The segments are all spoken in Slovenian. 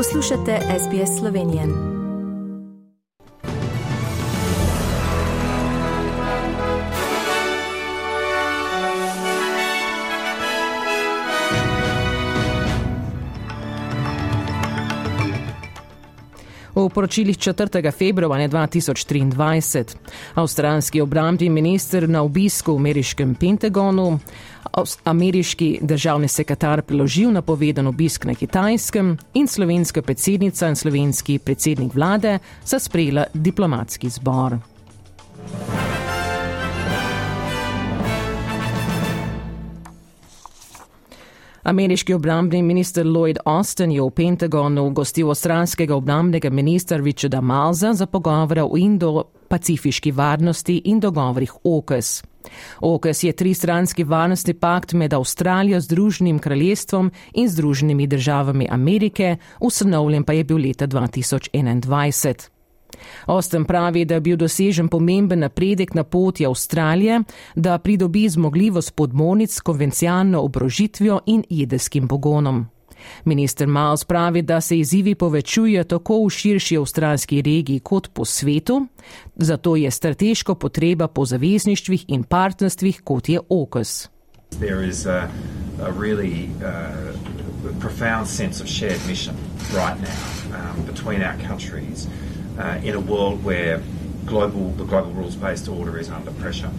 Poslušate SBS Slovenije. V poročilih 4. februarja 2023 avstralski obrambni minister na obisku v ameriškem Pentagonu ameriški državni sekretar priložil napovedan obisk na kitajskem in slovenska predsednica in slovenski predsednik vlade sta sprejela diplomatski zbor. Ameriški obrambni minister Lloyd Austin je v Pentagonu gostil avstralskega obrambnega ministra Richarda Malza za pogovore o indo-pacifiški varnosti in dogovorih OKS. OKS je tristranski varnostni pakt med Avstralijo, Združenim kraljestvom in Združenimi državami Amerike, ustanovljen pa je bil leta 2021. Osten pravi, da je bil dosežen pomemben napredek na poti Avstralije, da pridobi zmogljivost podmornic s konvencionalno obrožitvijo in jedrskim pogonom. Minister Miles pravi, da se izzivi povečujejo tako v širši avstralski regiji kot po svetu, zato je strateško potreba po zavezništvih in partnerstvih kot je really uh, profound sense of shared mission right now um, between our countries uh, in a world where global, the global rules-based order is under pressure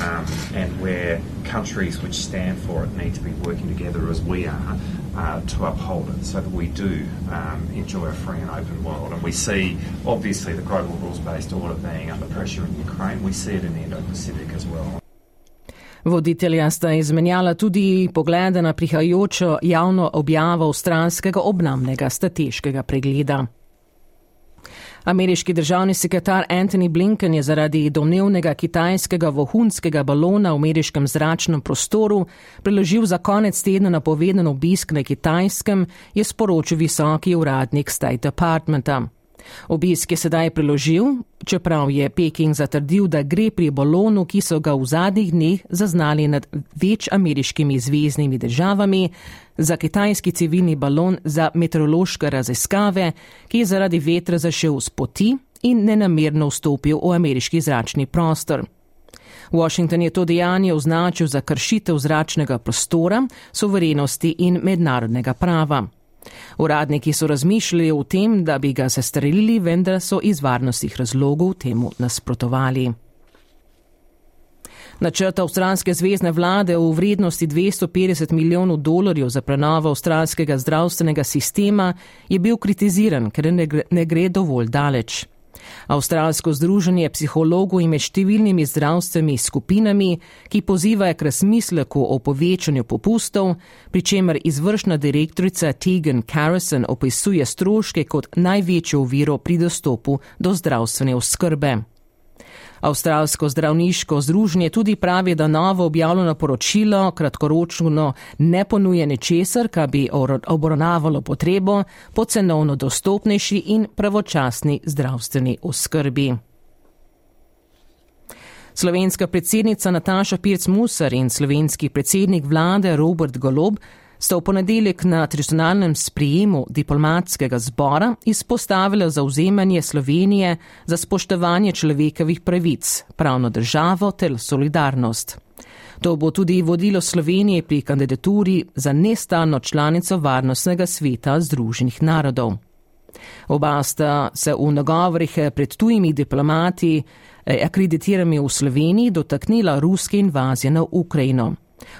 um, and where countries which stand for it need to be working together as we are uh, to uphold it so that we do um, enjoy a free and open world. And we see, obviously, the global rules-based order being under pressure in Ukraine. We see it in the Indo-Pacific as well. Voditelja sta izmenjala tudi poglede na prihajajočo javno objavo avstralskega obnamnega strateškega pregleda. Ameriški državni sekretar Anthony Blinken je zaradi domnevnega kitajskega vohunskega balona v ameriškem zračnem prostoru preložil za konec tedna napovedan obisk na kitajskem, je sporočil visoki uradnik State Departmenta. Obisk je sedaj preložil, čeprav je Peking zatrdil, da gre pri balonu, ki so ga v zadnjih dneh zaznali nad več ameriškimi zvezdnimi državami, za kitajski civilni balon za meteorološke raziskave, ki je zaradi vetra zašel z poti in nenamerno vstopil v ameriški zračni prostor. Washington je to dejanje označil za kršitev zračnega prostora, soverenosti in mednarodnega prava. Uradniki so razmišljali o tem, da bi ga sestrelili, vendar so iz varnostnih razlogov temu nasprotovali. Načrt avstralske zvezdne vlade v vrednosti 250 milijonov dolarjev za prenovo avstralskega zdravstvenega sistema je bil kritiziran, ker ne gre dovolj daleč. Avstralsko združenje psihologov in med številnimi zdravstvenimi skupinami, ki pozivajo k razmisleku o povečanju popustov, pri čemer izvršna direktorica Tegan Carrison opisuje stroške kot največjo oviro pri dostopu do zdravstvene oskrbe. Avstralsko zdravniško združenje tudi pravi, da novo objavljeno poročilo kratkoročno ne ponuje ničesar, kar bi obravnavalo potrebo po cenovno dostopnejši in pravočasni zdravstveni oskrbi. Slovenska predsednica Nataša Pirc-Musar in slovenski predsednik vlade Robert Golob sta v ponedeljek na tradicionalnem sprijemu diplomatskega zbora izpostavila zauzemanje Slovenije za spoštovanje človekovih pravic, pravno državo ter solidarnost. To bo tudi vodilo Slovenije pri kandidaturi za nestalno članico Varnostnega sveta Združenih narodov. Oba sta se v nagovorih pred tujimi diplomati eh, akreditirami v Sloveniji dotaknila ruske invazije na Ukrajino.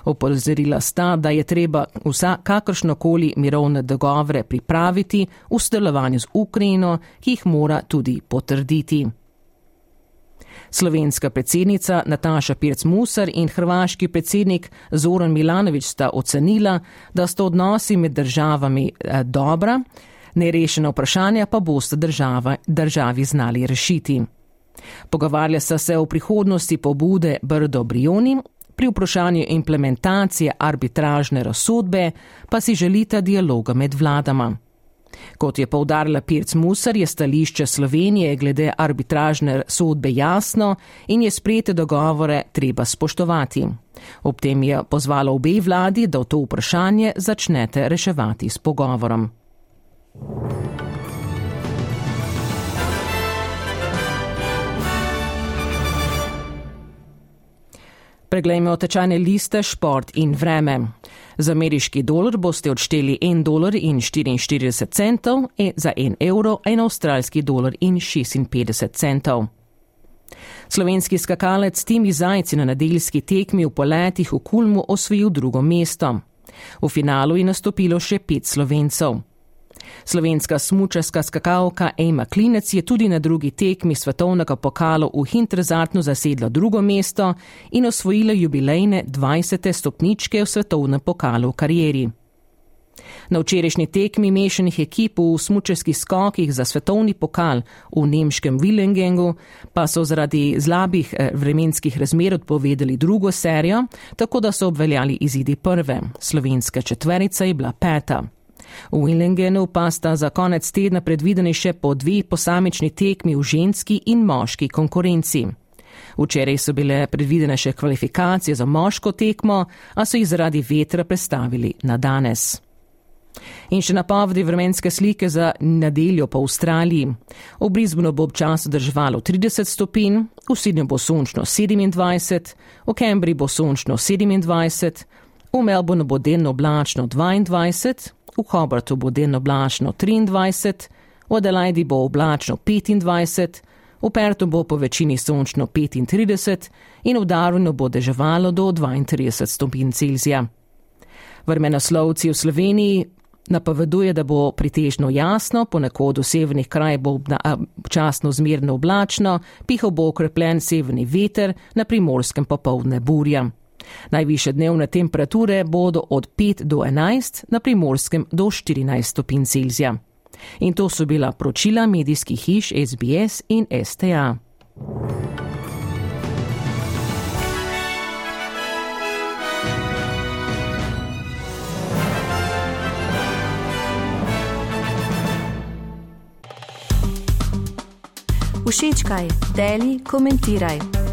Opozorila sta, da je treba vsa kakršnokoli mirovne dogovore pripraviti v sodelovanju z Ukrajino, ki jih mora tudi potrditi. Slovenska predsednica Nataša Pirc-Musar in hrvaški predsednik Zoran Milanovič sta ocenila, da sta odnosi med državami eh, dobra, nerešena vprašanja pa boste država, državi znali rešiti. Pogovarja sta se o prihodnosti pobude Brdo Brioni pri vprašanju implementacije arbitražne razsodbe pa si želita dialoga med vladama. Kot je povdarila Pirc Musar, je stališče Slovenije glede arbitražne sodbe jasno in je sprejete dogovore treba spoštovati. Ob tem je pozvala obe vladi, da to vprašanje začnete reševati s pogovorom. Preglejmo tečajne liste, šport in vreme. Za ameriški dolar boste odšteli 1 dolar in 44 centov, e za 1 evro in avstralski dolar in 56 centov. Slovenski skakalec Timi Zajci na nedeljski tekmi v poletih v Kulmu osvojil drugo mesto. V finalu je nastopilo še pet slovencev. Slovenska smučarska skakalka Ema Klinec je tudi na drugi tekmi svetovnega pokala v Hinterzartnu zasedla drugo mesto in osvojila jubilejne 20. stopničke v svetovnem pokalu v karieri. Na včerajšnji tekmi mešanih ekip v smučarskih skokih za svetovni pokal v nemškem Willingengu pa so zaradi zlabih eh, vremenskih razmer odpovedali drugo serijo, tako da so obveljali izidi prve. Slovenska četverica je bila peta. V Willingenu pa sta za konec tedna predvideni še po dve posamični tekmi v ženski in moški konkurenci. Včeraj so bile predvidene še kvalifikacije za moško tekmo, a so jih zaradi vetra predstavili na danes. In še napovedi vremenske slike za nedeljo po Avstraliji. V Brisbonu bo občasno držalo 30 stopinj, v Sydneyju bo sončno 27, v Cambridgeu bo sončno 27, v Melbourneu bo delno oblačno 22, v Hobartu bo delno oblačno 23, v Adelaidi bo oblačno 25, v Pertu bo po večini sončno 35 in v Darwinu bo deževalo do 32 stopinj Celzija. Vrmenoslovci v Sloveniji napoveduje, da bo pritežno jasno, ponekod v severnih krajih bo občasno zmerno oblačno, pihal bo okrepljen severni veter, na primorskem popovdne burja. Najviše dnevne temperature bodo od 5 do 11, na primorskem do 14 stopinj Celzija. In to so bila pročila medijskih hiš SBS in STA. Všečkaj, deli, komentiraj.